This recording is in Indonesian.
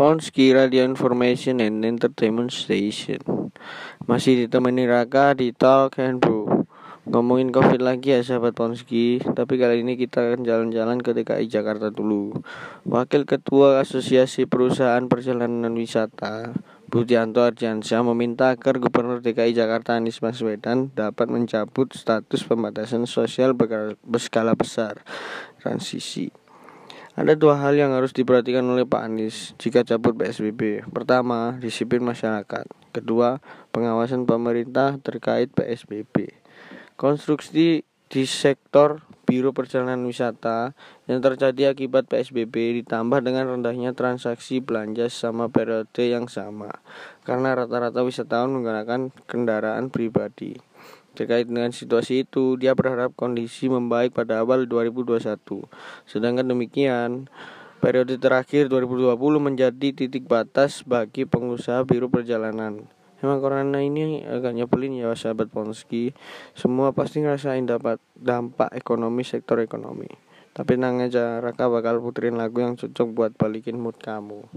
Ponski Radio Information and Entertainment Station. Masih ditemani Raka di Talk and Brew Ngomongin covid lagi ya sahabat Ponski. Tapi kali ini kita akan jalan-jalan ke DKI Jakarta dulu. Wakil Ketua Asosiasi Perusahaan Perjalanan Wisata Budianto Ardiansyah meminta agar Gubernur DKI Jakarta Anies Baswedan dapat mencabut status pembatasan sosial berskala besar. Transisi ada dua hal yang harus diperhatikan oleh Pak Anies jika cabut PSBB. Pertama, disiplin masyarakat. Kedua, pengawasan pemerintah terkait PSBB. Konstruksi di sektor biro perjalanan wisata yang terjadi akibat PSBB ditambah dengan rendahnya transaksi belanja sama periode yang sama karena rata-rata wisatawan menggunakan kendaraan pribadi. Terkait dengan situasi itu, dia berharap kondisi membaik pada awal 2021. Sedangkan demikian, periode terakhir 2020 menjadi titik batas bagi pengusaha biru perjalanan. Emang corona ini agak nyebelin ya sahabat Ponski. Semua pasti ngerasain dapat dampak ekonomi sektor ekonomi. Tapi nang aja Raka bakal puterin lagu yang cocok buat balikin mood kamu.